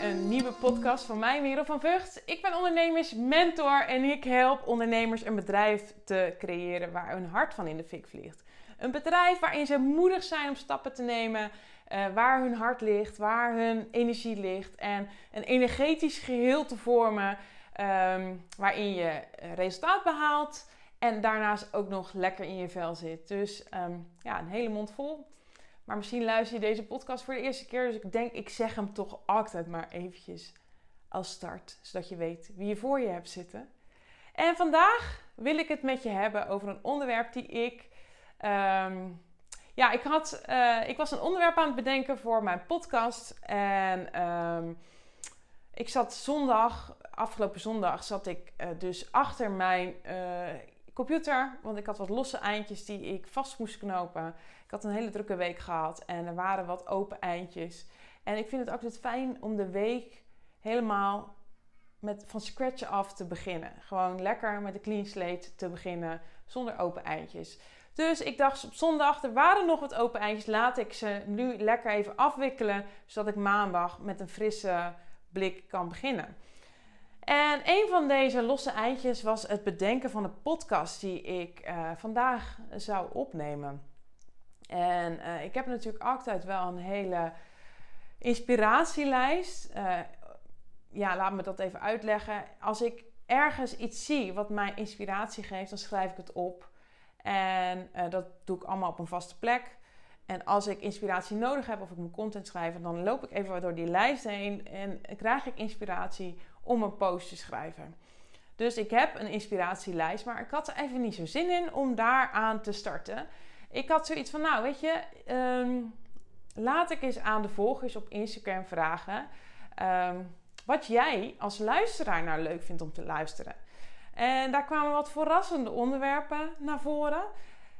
een nieuwe podcast van mij, Merel van Vught. Ik ben ondernemersmentor en ik help ondernemers een bedrijf te creëren waar hun hart van in de fik vliegt. Een bedrijf waarin ze moedig zijn om stappen te nemen, uh, waar hun hart ligt, waar hun energie ligt en een energetisch geheel te vormen um, waarin je resultaat behaalt en daarnaast ook nog lekker in je vel zit. Dus um, ja, een hele mond vol. Maar misschien luister je deze podcast voor de eerste keer. Dus ik denk, ik zeg hem toch altijd maar eventjes als start. Zodat je weet wie je voor je hebt zitten. En vandaag wil ik het met je hebben over een onderwerp die ik. Um, ja, ik, had, uh, ik was een onderwerp aan het bedenken voor mijn podcast. En um, ik zat zondag, afgelopen zondag, zat ik uh, dus achter mijn uh, computer. Want ik had wat losse eindjes die ik vast moest knopen. Ik had een hele drukke week gehad en er waren wat open eindjes. En ik vind het altijd fijn om de week helemaal met, van scratch af te beginnen. Gewoon lekker met een clean slate te beginnen zonder open eindjes. Dus ik dacht op zondag, er waren nog wat open eindjes. Laat ik ze nu lekker even afwikkelen. Zodat ik maandag met een frisse blik kan beginnen. En een van deze losse eindjes was het bedenken van de podcast die ik uh, vandaag zou opnemen. En uh, ik heb natuurlijk altijd wel een hele inspiratielijst. Uh, ja, laat me dat even uitleggen. Als ik ergens iets zie wat mij inspiratie geeft, dan schrijf ik het op. En dat doe ik allemaal op een vaste plek. En als ik inspiratie nodig heb of ik mijn content schrijf, dan loop ik even door die lijst heen en krijg ik inspiratie om een post te schrijven. Dus ik heb een inspiratielijst, maar ik had er even niet zo zin in om daaraan te starten ik had zoiets van, nou weet je, um, laat ik eens aan de volgers op Instagram vragen um, wat jij als luisteraar nou leuk vindt om te luisteren. En daar kwamen wat verrassende onderwerpen naar voren.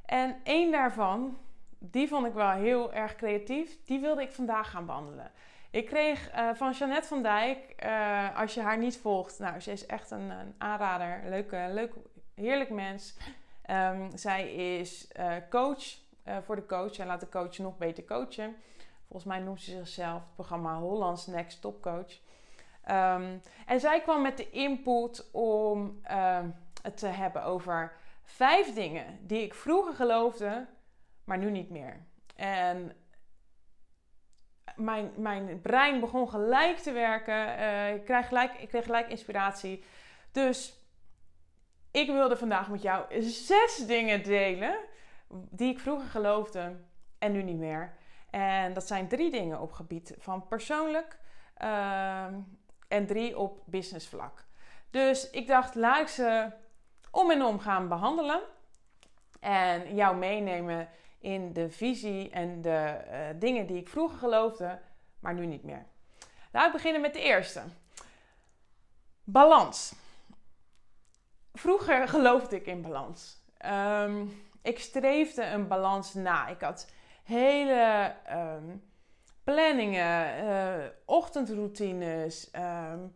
En één daarvan, die vond ik wel heel erg creatief, die wilde ik vandaag gaan behandelen. Ik kreeg uh, van Jeannette van Dijk, uh, als je haar niet volgt, nou, ze is echt een, een aanrader, leuke, leuk, heerlijk mens. Um, zij is uh, coach voor de coach en laat de coach nog beter coachen. Volgens mij noemt ze zichzelf het programma Hollands Next Top Coach. Um, en zij kwam met de input om uh, het te hebben over vijf dingen die ik vroeger geloofde, maar nu niet meer. En mijn, mijn brein begon gelijk te werken. Uh, ik, kreeg gelijk, ik kreeg gelijk inspiratie. Dus ik wilde vandaag met jou zes dingen delen die ik vroeger geloofde en nu niet meer. En dat zijn drie dingen op gebied van persoonlijk uh, en drie op businessvlak. Dus ik dacht, laat ik ze om en om gaan behandelen en jou meenemen in de visie en de uh, dingen die ik vroeger geloofde, maar nu niet meer. Laat ik beginnen met de eerste. Balans. Vroeger geloofde ik in balans. Um, ik streefde een balans na. Ik had hele um, planningen, uh, ochtendroutines. Um,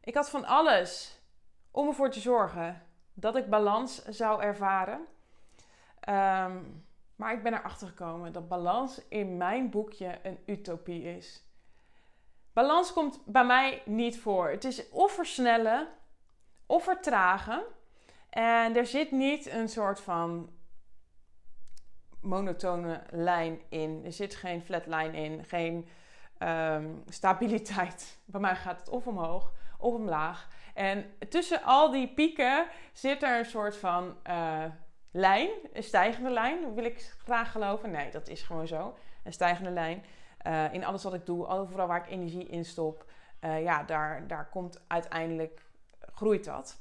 ik had van alles om ervoor te zorgen dat ik balans zou ervaren. Maar ik ben erachter gekomen dat balans in mijn boekje een utopie is. Balans komt bij mij niet voor. Het is of versnellen of vertragen. En er zit niet een soort van monotone lijn in. Er zit geen flatline in, geen um, stabiliteit. Bij mij gaat het of omhoog of omlaag. En tussen al die pieken zit er een soort van uh, lijn, een stijgende lijn, wil ik graag geloven. Nee, dat is gewoon zo. Een stijgende lijn. Uh, in alles wat ik doe, overal waar ik energie in stop, uh, ja, daar, daar komt uiteindelijk, groeit dat.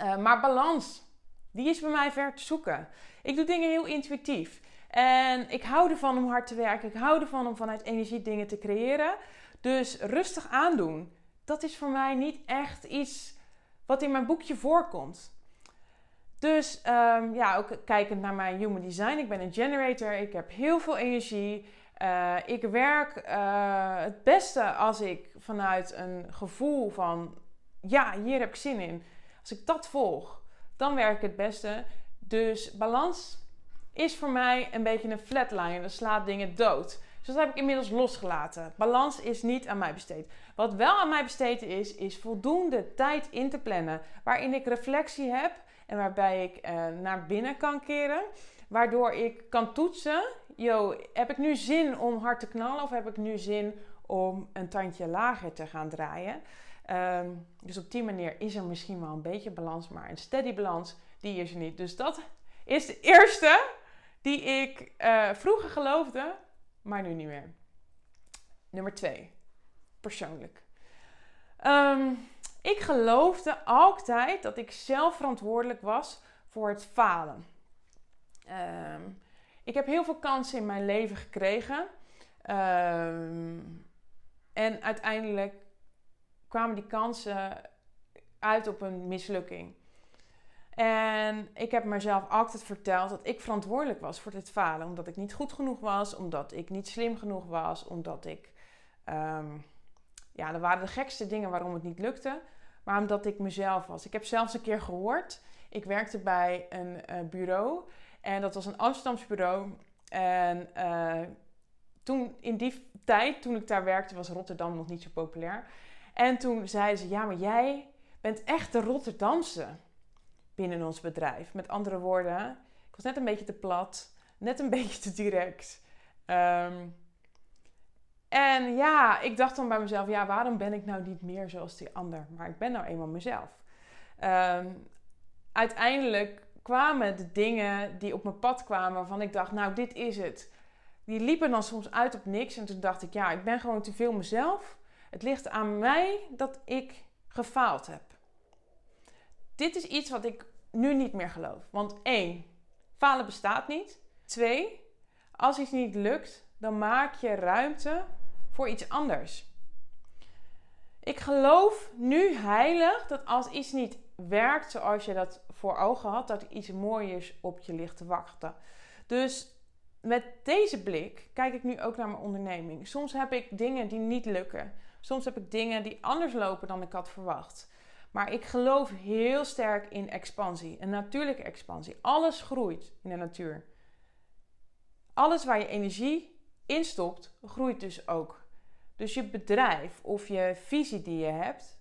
Uh, maar balans, die is bij mij ver te zoeken. Ik doe dingen heel intuïtief. En ik hou ervan om hard te werken. Ik hou ervan om vanuit energie dingen te creëren. Dus rustig aandoen. Dat is voor mij niet echt iets wat in mijn boekje voorkomt. Dus um, ja, ook kijkend naar mijn human design. Ik ben een generator. Ik heb heel veel energie. Uh, ik werk uh, het beste als ik vanuit een gevoel van ja, hier heb ik zin in. Als ik dat volg, dan werk ik het beste. Dus balans is voor mij een beetje een flatline. Dat slaat dingen dood. Dus dat heb ik inmiddels losgelaten. Balans is niet aan mij besteed. Wat wel aan mij besteed is, is voldoende tijd in te plannen. Waarin ik reflectie heb en waarbij ik uh, naar binnen kan keren. Waardoor ik kan toetsen. Yo, heb ik nu zin om hard te knallen of heb ik nu zin om een tandje lager te gaan draaien? Um, dus op die manier is er misschien wel een beetje balans, maar een steady balans, die is er niet. Dus dat is de eerste die ik uh, vroeger geloofde, maar nu niet meer. Nummer twee, persoonlijk. Um, ik geloofde altijd dat ik zelf verantwoordelijk was voor het falen. Um, ik heb heel veel kansen in mijn leven gekregen. Um, en uiteindelijk kwamen die kansen uit op een mislukking. En ik heb mezelf altijd verteld dat ik verantwoordelijk was voor dit falen. Omdat ik niet goed genoeg was, omdat ik niet slim genoeg was, omdat ik. Um, ja, er waren de gekste dingen waarom het niet lukte. Maar omdat ik mezelf was. Ik heb zelfs een keer gehoord. Ik werkte bij een uh, bureau. En dat was een Amsterdams bureau. En uh, toen, in die tijd, toen ik daar werkte, was Rotterdam nog niet zo populair. En toen zeiden ze: Ja, maar jij bent echt de Rotterdamse binnen ons bedrijf. Met andere woorden, ik was net een beetje te plat, net een beetje te direct. Um, en ja, ik dacht dan bij mezelf: Ja, waarom ben ik nou niet meer zoals die ander? Maar ik ben nou eenmaal mezelf. Um, uiteindelijk kwamen de dingen die op mijn pad kwamen waarvan ik dacht: Nou, dit is het. Die liepen dan soms uit op niks. En toen dacht ik: Ja, ik ben gewoon te veel mezelf. Het ligt aan mij dat ik gefaald heb. Dit is iets wat ik nu niet meer geloof. Want één, falen bestaat niet. Twee, als iets niet lukt, dan maak je ruimte voor iets anders. Ik geloof nu heilig dat als iets niet werkt zoals je dat voor ogen had, dat er iets moois op je ligt te wachten. Dus met deze blik kijk ik nu ook naar mijn onderneming. Soms heb ik dingen die niet lukken. Soms heb ik dingen die anders lopen dan ik had verwacht. Maar ik geloof heel sterk in expansie, een natuurlijke expansie. Alles groeit in de natuur. Alles waar je energie in stopt, groeit dus ook. Dus je bedrijf of je visie die je hebt,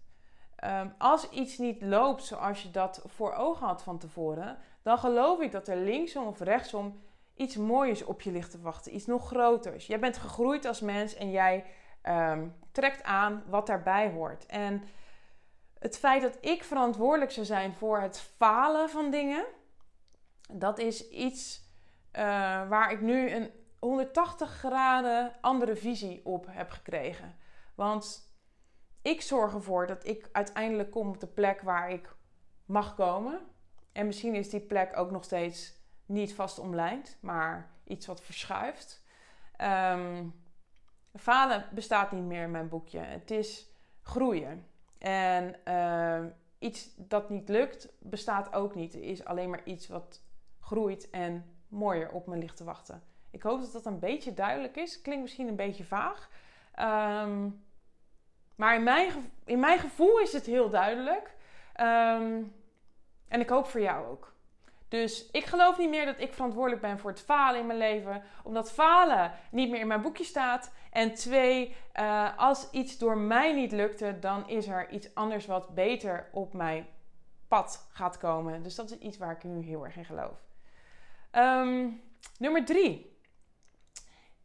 ehm, als iets niet loopt zoals je dat voor ogen had van tevoren, dan geloof ik dat er linksom of rechtsom iets moois op je ligt te wachten, iets nog groters. Jij bent gegroeid als mens en jij um, trekt aan wat daarbij hoort. En het feit dat ik verantwoordelijk zou zijn voor het falen van dingen, dat is iets uh, waar ik nu een 180 graden andere visie op heb gekregen. Want ik zorg ervoor dat ik uiteindelijk kom op de plek waar ik mag komen. En misschien is die plek ook nog steeds niet vast omlijnd, maar iets wat verschuift. Um, falen bestaat niet meer in mijn boekje. Het is groeien. En uh, iets dat niet lukt, bestaat ook niet. Er is alleen maar iets wat groeit en mooier op me ligt te wachten. Ik hoop dat dat een beetje duidelijk is. Klinkt misschien een beetje vaag. Um, maar in mijn, in mijn gevoel is het heel duidelijk. Um, en ik hoop voor jou ook. Dus ik geloof niet meer dat ik verantwoordelijk ben voor het falen in mijn leven, omdat falen niet meer in mijn boekje staat. En twee, uh, als iets door mij niet lukte, dan is er iets anders wat beter op mijn pad gaat komen. Dus dat is iets waar ik nu heel erg in geloof. Um, nummer drie.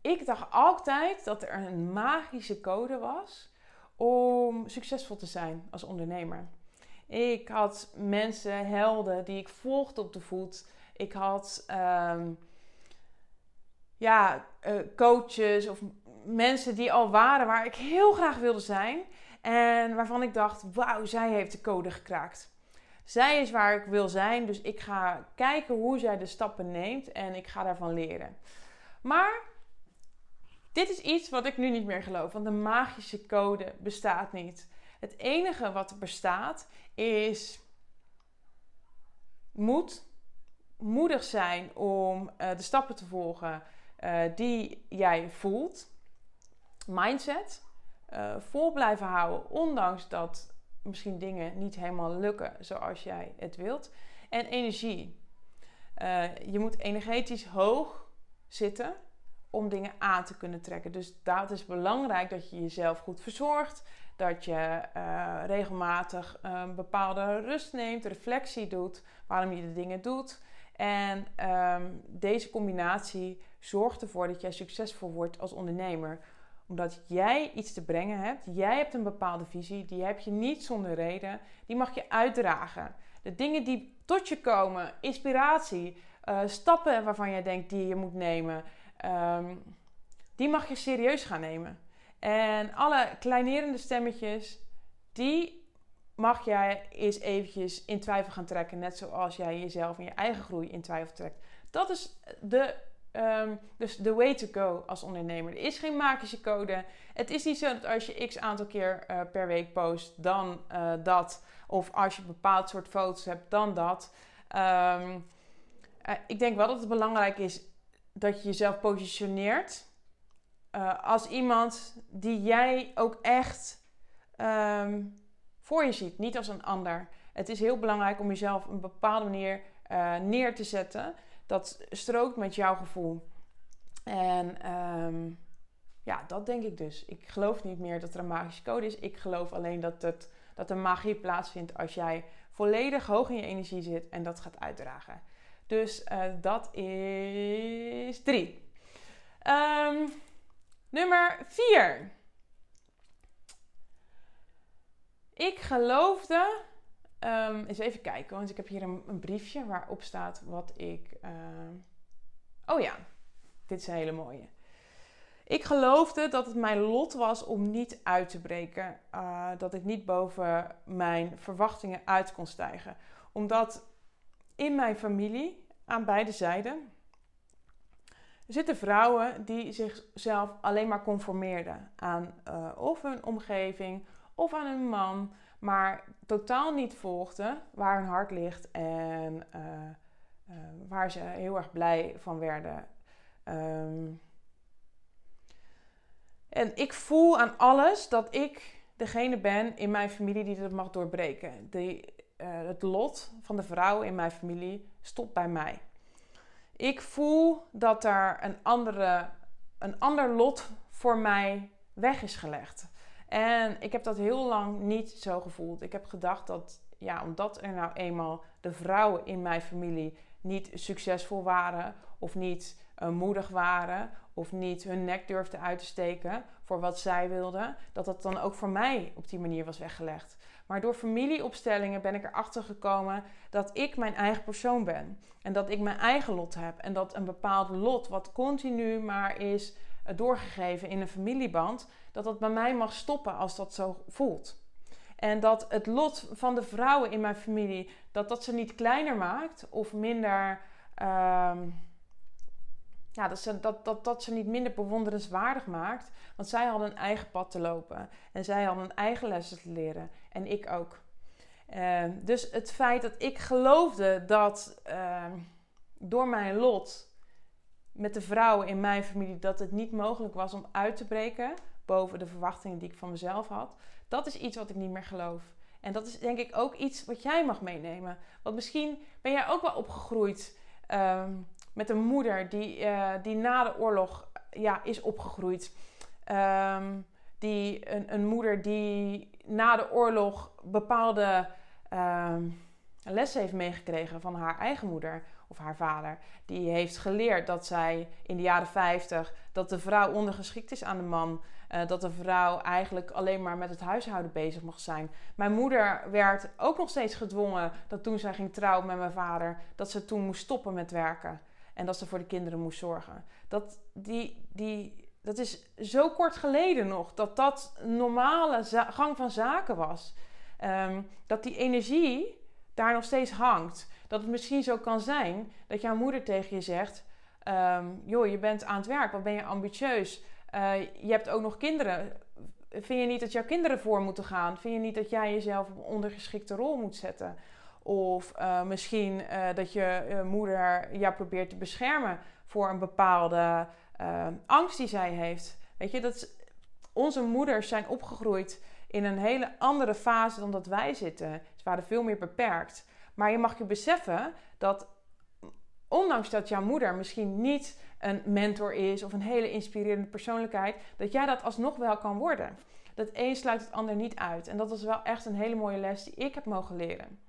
Ik dacht altijd dat er een magische code was om succesvol te zijn als ondernemer. Ik had mensen, helden die ik volgde op de voet. Ik had um, ja, uh, coaches of mensen die al waren waar ik heel graag wilde zijn. En waarvan ik dacht, wauw, zij heeft de code gekraakt. Zij is waar ik wil zijn, dus ik ga kijken hoe zij de stappen neemt en ik ga daarvan leren. Maar dit is iets wat ik nu niet meer geloof, want de magische code bestaat niet. Het enige wat er bestaat is moed, moedig zijn om uh, de stappen te volgen uh, die jij voelt. Mindset, uh, vol blijven houden, ondanks dat misschien dingen niet helemaal lukken zoals jij het wilt. En energie. je moet energetisch hoog zitten om dingen aan te kunnen trekken. Dus dat is belangrijk dat je jezelf goed verzorgt. Dat je uh, regelmatig een bepaalde rust neemt, reflectie doet, waarom je de dingen doet. En um, deze combinatie zorgt ervoor dat jij succesvol wordt als ondernemer. Omdat jij iets te brengen hebt. Jij hebt een bepaalde visie. Die heb je niet zonder reden. Die mag je uitdragen. De dingen die tot je komen, inspiratie, uh, stappen waarvan jij denkt die je moet nemen, um, die mag je serieus gaan nemen. En alle kleinerende stemmetjes, die mag jij eens eventjes in twijfel gaan trekken. Net zoals jij jezelf en je eigen groei in twijfel trekt. Dat is de, um, dus de way to go als ondernemer. Er is geen magische code. Het is niet zo dat als je x aantal keer uh, per week post, dan uh, dat. Of als je een bepaald soort foto's hebt, dan dat. Um, uh, ik denk wel dat het belangrijk is dat je jezelf positioneert uh, als iemand die jij ook echt um, voor je ziet, niet als een ander. Het is heel belangrijk om jezelf op een bepaalde manier uh, neer te zetten. Dat strookt met jouw gevoel. En um, ja, dat denk ik dus. Ik geloof niet meer dat er een magische code is. Ik geloof alleen dat, het, dat er magie plaatsvindt als jij volledig hoog in je energie zit en dat gaat uitdragen. Dus uh, dat is drie. Um, nummer vier. Ik geloofde. Um, eens even kijken, want ik heb hier een, een briefje waarop staat wat ik. Uh, oh ja, dit is een hele mooie. Ik geloofde dat het mijn lot was om niet uit te breken. Uh, dat ik niet boven mijn verwachtingen uit kon stijgen. Omdat in mijn familie, aan beide zijden, zitten vrouwen die zichzelf alleen maar conformeerden aan uh, of hun omgeving of aan hun man, maar totaal niet volgden waar hun hart ligt en uh, uh, waar ze heel erg blij van werden. Um, en ik voel aan alles dat ik degene ben in mijn familie die dat mag doorbreken. Die, uh, het lot van de vrouw in mijn familie stopt bij mij. Ik voel dat er een, andere, een ander lot voor mij weg is gelegd. En ik heb dat heel lang niet zo gevoeld. Ik heb gedacht dat, ja, omdat er nou eenmaal de vrouwen in mijn familie niet succesvol waren of niet uh, moedig waren of niet hun nek durfden uit te steken voor wat zij wilden, dat dat dan ook voor mij op die manier was weggelegd. Maar door familieopstellingen ben ik erachter gekomen dat ik mijn eigen persoon ben. En dat ik mijn eigen lot heb. En dat een bepaald lot, wat continu maar is eh, doorgegeven in een familieband, dat dat bij mij mag stoppen als dat zo voelt. En dat het lot van de vrouwen in mijn familie, dat dat ze niet kleiner maakt of minder. Uh, ja, dat, ze, dat, dat, dat ze niet minder bewonderenswaardig maakt. Want zij hadden een eigen pad te lopen. En zij hadden een eigen lessen te leren. En ik ook. Uh, dus het feit dat ik geloofde dat uh, door mijn lot met de vrouwen in mijn familie... dat het niet mogelijk was om uit te breken boven de verwachtingen die ik van mezelf had. Dat is iets wat ik niet meer geloof. En dat is denk ik ook iets wat jij mag meenemen. Want misschien ben jij ook wel opgegroeid... Um, met een moeder die, uh, die na de oorlog ja, is opgegroeid. Um, die, een, een, moeder die na de oorlog bepaalde um, lessen heeft meegekregen van haar eigen moeder of haar vader. Die heeft geleerd dat zij in de jaren 50 dat de vrouw ondergeschikt is aan de man. Uh, dat de vrouw eigenlijk alleen maar met het huishouden bezig mag zijn. Mijn moeder werd ook nog steeds gedwongen dat toen zij ging trouwen met mijn vader, dat ze toen moest stoppen met werken. En dat ze voor de kinderen moest zorgen. Dat, die, die, dat is zo kort geleden nog dat dat normale gang van zaken was. Um, dat die energie daar nog steeds hangt. Dat het misschien zo kan zijn dat jouw moeder tegen je zegt: um, Joh, je bent aan het werk, wat ben je ambitieus? Uh, je hebt ook nog kinderen. Vind je niet dat jouw kinderen voor moeten gaan? Vind je niet dat jij jezelf op een ondergeschikte rol moet zetten? Of uh, misschien uh, dat je moeder jou probeert te beschermen voor een bepaalde angst die zij heeft. Weet je, dat onze moeders zijn opgegroeid in een hele andere fase dan dat wij zitten. Ze waren veel meer beperkt. Maar je mag je beseffen dat ondanks dat jouw moeder misschien niet een mentor is of een hele inspirerende persoonlijkheid, dat jij dat alsnog wel kan worden. Dat een sluit het ander niet uit. En dat was wel echt een hele mooie les die ik heb mogen leren.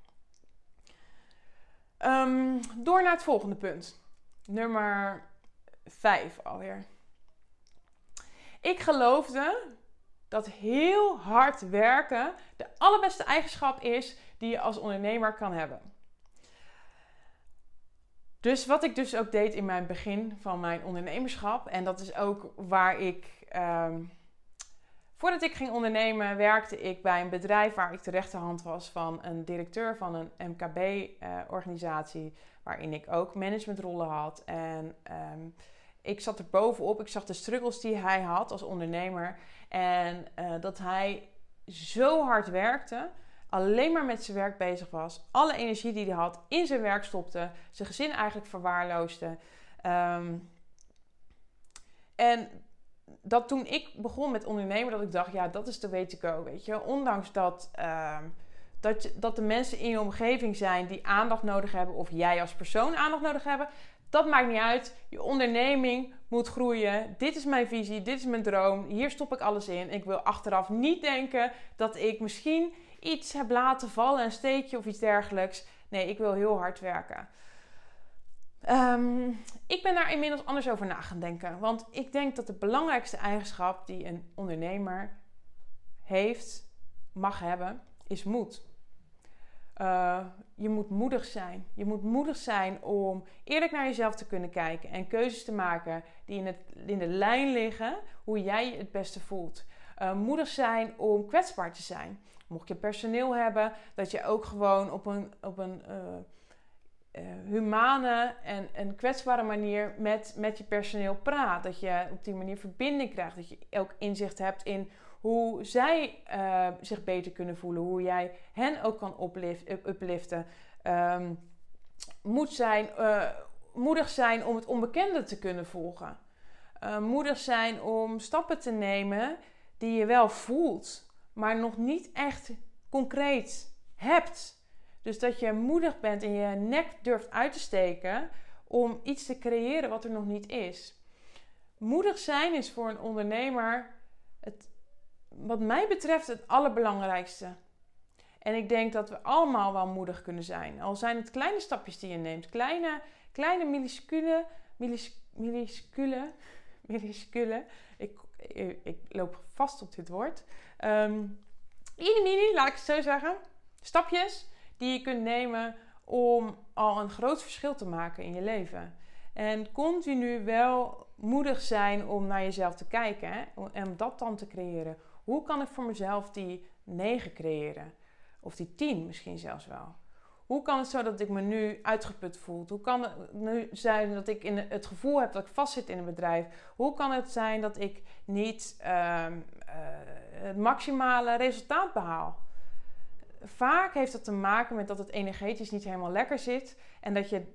Ehm, door naar het volgende punt. Nummer 5 alweer. Ik geloofde dat heel hard werken de allerbeste eigenschap is die je als ondernemer kan hebben. Dus wat ik dus ook deed in mijn begin van mijn ondernemerschap, en dat is ook waar ik, ehm, voordat ik ging ondernemen, werkte ik bij een bedrijf waar ik de rechterhand was van een directeur van een MKB-organisatie, eh, waarin ik ook managementrollen had. En ehm, ik zat er bovenop, ik zag de struggles die hij had als ondernemer en uh, dat hij zo hard werkte alleen maar met zijn werk bezig was, alle energie die hij had in zijn werk stopte, zijn gezin eigenlijk verwaarloosde. Ehm, en dat toen ik begon met ondernemen, dat ik dacht, ja, dat is de way to go, weet je. Ondanks dat, uh, dat, je, dat de mensen in je omgeving zijn die aandacht nodig hebben, of jij als persoon aandacht nodig hebben, dat maakt niet uit. Je onderneming moet groeien. Dit is mijn visie, dit is mijn droom. Hier stop ik alles in. Ik wil achteraf niet denken dat ik misschien iets heb laten vallen, een steekje of iets dergelijks. Nee, ik wil heel hard werken. Ehm, ik ben daar inmiddels anders over na gaan denken. Want ik denk dat de belangrijkste eigenschap die een ondernemer heeft, mag hebben, is moed. Uh, je moet moedig zijn. Je moet moedig zijn om eerlijk naar jezelf te kunnen kijken en keuzes te maken die in, het, in de lijn liggen hoe jij je het beste voelt. Uh, moedig zijn om kwetsbaar te zijn. Mocht je personeel hebben, dat je ook gewoon op een, op een uh, uh, humane en, en kwetsbare manier met, met je personeel praat. Dat je op die manier verbinding krijgt. Dat je ook inzicht hebt in hoe zij uh, zich beter kunnen voelen. Hoe jij hen ook kan uplift, upliften. Um, moet zijn, moedig zijn om het onbekende te kunnen volgen. moedig zijn om stappen te nemen die je wel voelt maar nog niet echt concreet hebt. Dus dat je moedig bent en je nek durft uit te steken om iets te creëren wat er nog niet is. Moedig zijn is voor een ondernemer, het, wat mij betreft, het allerbelangrijkste. En ik denk dat we allemaal wel moedig kunnen zijn. Al zijn het kleine stapjes die je neemt. Kleine, kleine minuscule, minus, minuscule, minuscule. Ik, ik, loop vast op dit woord. Um, mini, laat ik het zo zeggen. Stapjes die je kunt nemen om al een groot verschil te maken in je leven. En continu wel moedig zijn om naar jezelf te kijken hè? en dat dan te creëren. Hoe kan ik voor mezelf die 9 creëren? Of die 10 misschien zelfs wel. Hoe kan het zo dat ik me nu uitgeput voel? Hoe kan het nu zijn dat ik in het gevoel heb dat ik vastzit in een bedrijf? Hoe kan het zijn dat ik niet uh, het maximale resultaat behaal. Vaak heeft dat te maken met dat het energetisch niet helemaal lekker zit en dat je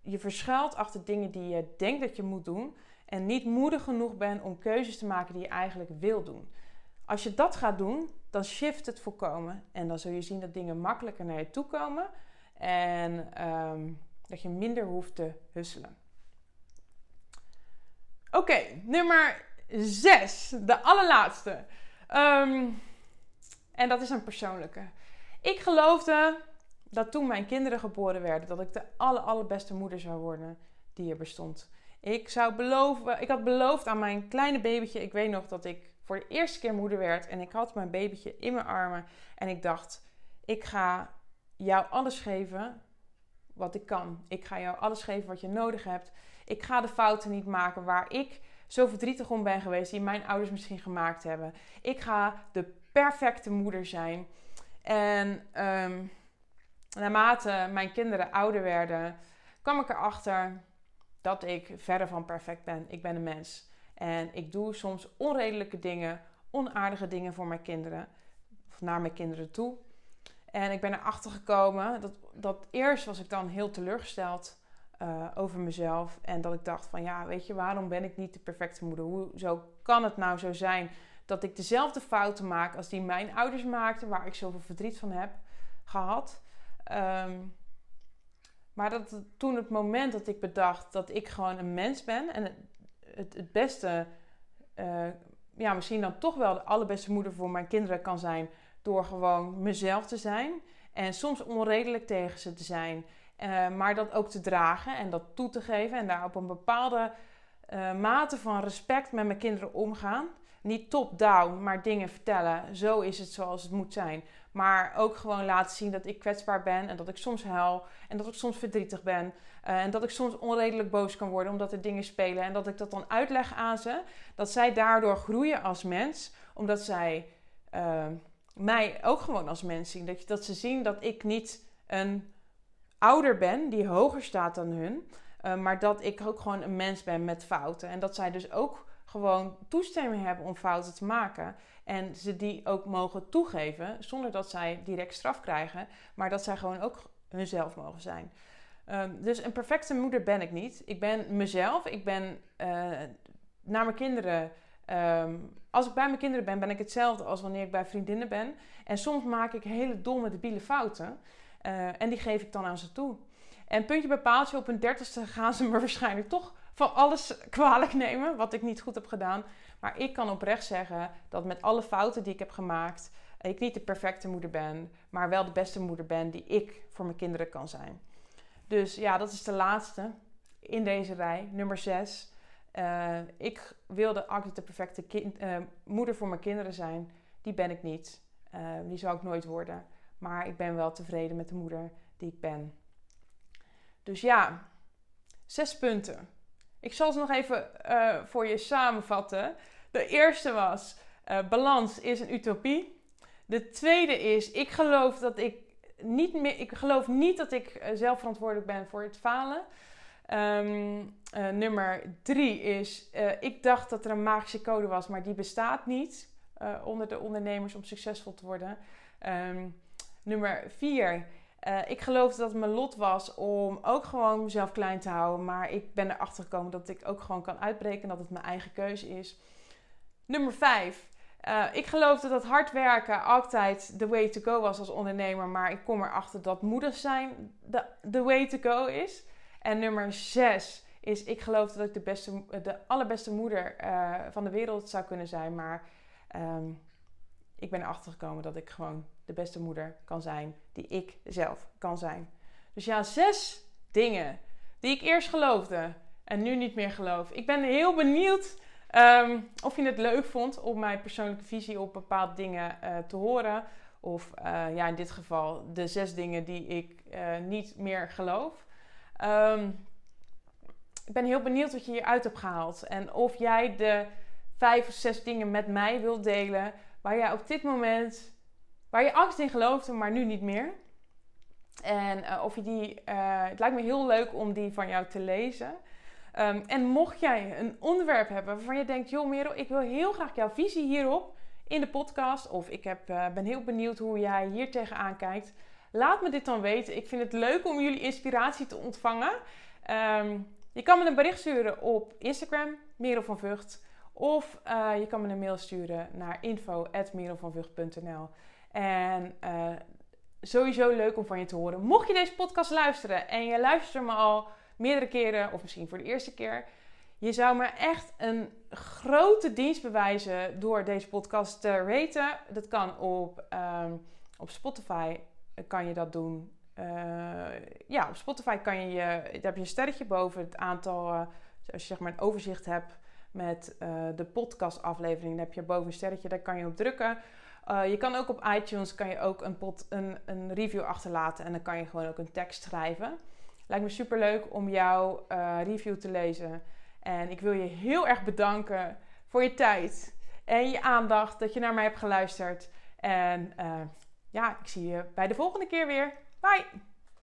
je verschuilt achter dingen die je denkt dat je moet doen en niet moedig genoeg bent om keuzes te maken die je eigenlijk wil doen. Als je dat gaat doen, dan shift het volkomen en dan zul je zien dat dingen makkelijker naar je toe komen en ehm, dat je minder hoeft te husselen. Oké, nummer 6, de allerlaatste. Ehm, en dat is een persoonlijke. Ik geloofde dat toen mijn kinderen geboren werden, dat ik de aller, allerbeste moeder zou worden die er bestond. Ik, zou beloven, ik had beloofd aan mijn kleine babytje. Ik weet nog dat ik voor de eerste keer moeder werd. En ik had mijn babytje in mijn armen. En ik dacht, ik ga jou alles geven wat ik kan. Ik ga jou alles geven wat je nodig hebt. Ik ga de fouten niet maken waar ik zo verdrietig om ben geweest, die mijn ouders misschien gemaakt hebben. Ik ga de perfecte moeder zijn. En um, naarmate mijn kinderen ouder werden, kwam ik erachter dat ik verder van perfect ben. Ik ben een mens. En ik doe soms onredelijke dingen, onaardige dingen voor mijn kinderen. Of naar mijn kinderen toe. En ik ben erachter gekomen dat, dat eerst was ik dan heel teleurgesteld uh, over mezelf. En dat ik dacht van ja, weet je, waarom ben ik niet de perfecte moeder? Hoe zo kan het nou zo zijn dat ik dezelfde fouten maak als die mijn ouders maakten, waar ik zoveel verdriet van heb gehad. Um, Maar dat toen het moment dat ik bedacht dat ik gewoon een mens ben en het, het, beste, uh, ja, misschien dan toch wel de allerbeste moeder voor mijn kinderen kan zijn door gewoon mezelf te zijn. En soms onredelijk tegen ze te zijn, uh, maar dat ook te dragen en dat toe te geven en daar op een bepaalde uh, mate van respect met mijn kinderen omgaan. Niet top-down, maar dingen vertellen. Zo is het zoals het moet zijn. Maar ook gewoon laten zien dat ik kwetsbaar ben en dat ik soms huil en dat ik soms verdrietig ben. Uh, en dat ik soms onredelijk boos kan worden omdat er dingen spelen. En dat ik dat dan uitleg aan ze. Dat zij daardoor groeien als mens, omdat zij uh, mij ook gewoon als mens zien. Dat, dat ze zien dat ik niet een ouder ben die hoger staat dan hun. Uh, maar dat ik ook gewoon een mens ben met fouten. En dat zij dus ook gewoon toestemming hebben om fouten te maken. En ze die ook mogen toegeven zonder dat zij direct straf krijgen. Maar dat zij gewoon ook hunzelf mogen zijn. Um, dus een perfecte moeder ben ik niet. Ik ben mezelf. Ik ben uh, naar mijn kinderen. Um, als ik bij mijn kinderen ben, ben ik hetzelfde als wanneer ik bij vriendinnen ben. En soms maak ik hele domme, debiele fouten. Uh, en die geef ik dan aan ze toe. En puntje bij paaltje, op een dertigste gaan ze me waarschijnlijk toch van alles kwalijk nemen wat ik niet goed heb gedaan. Maar ik kan oprecht zeggen dat met alle fouten die ik heb gemaakt, ik niet de perfecte moeder ben, maar wel de beste moeder ben die ik voor mijn kinderen kan zijn. Dus ja, dat is de laatste in deze rij, nummer 6. Uh, eh, ik wilde altijd de perfecte kind, uh, moeder voor mijn kinderen zijn. Die ben ik niet. Uh, die zou ik nooit worden. Maar ik ben wel tevreden met de moeder die ik ben. Dus ja, zes punten. Ik zal ze nog even uh, voor je samenvatten. De eerste was: uh, balans is een utopie. De tweede is: ik geloof dat ik niet meer. Ik geloof niet dat ik uh, zelf verantwoordelijk ben voor het falen. Um, nummer drie is: ik dacht dat er een magische code was, maar die bestaat niet onder de ondernemers om succesvol te worden. Um, nummer vier uh, ik geloofde dat het mijn lot was om ook gewoon mezelf klein te houden. Maar ik ben erachter gekomen dat ik ook gewoon kan uitbreken. Dat het mijn eigen keuze is. Nummer 5. Uh, eh, ik geloofde dat hard werken altijd the way to go was als ondernemer. Maar ik kom erachter dat moeders zijn de, the way to go is. En nummer 6 is ik geloofde dat ik de, beste, de allerbeste moeder uh, van de wereld zou kunnen zijn. Maar um, ik ben erachter gekomen dat ik gewoon de beste moeder kan zijn die ik zelf kan zijn. Dus ja, zes dingen die ik eerst geloofde en nu niet meer geloof. Ik ben heel benieuwd um, of je het leuk vond om mijn persoonlijke visie op bepaalde dingen uh, te horen. Of uh, ja, in dit geval de zes dingen die ik uh, niet meer geloof. Um, ik ben heel benieuwd wat je hieruit hebt gehaald. En of jij de vijf of zes dingen met mij wilt delen waar jij op dit moment, waar je angst in geloofde, maar nu niet meer. En uh, of je die, uh, het lijkt me heel leuk om die van jou te lezen. Um, en mocht jij een onderwerp hebben waarvan je denkt, joh Merel, ik wil heel graag jouw visie hierop in de podcast. Of ik heb, uh, ben heel benieuwd hoe jij hier tegenaan kijkt. Laat me dit dan weten. Ik vind het leuk om jullie inspiratie te ontvangen. Um, je kan me een bericht sturen op Instagram, Merel van Vught. Of je kan me een mail sturen naar info.merelvanvucht.nl En uh, sowieso leuk om van je te horen. Mocht je deze podcast luisteren en je luistert me al meerdere keren, of misschien voor de eerste keer, je zou me echt een grote dienst bewijzen door deze podcast te raten. Dat kan op, um, op Spotify, kan je dat doen. Uh, ja, op Spotify kan je, je, daar heb je een sterretje boven het aantal, uh, als je zeg maar een overzicht hebt met uh, de podcastaflevering. Dan heb je boven een sterretje, daar kan je op drukken. Uh, je kan ook op iTunes kan je ook een, pot, een, een, review achterlaten en dan kan je gewoon ook een tekst schrijven. Lijkt me super leuk om jouw uh, review te lezen. En ik wil je heel erg bedanken voor je tijd en je aandacht dat je naar mij hebt geluisterd. En ja, ik zie je bij de volgende keer weer. Bye!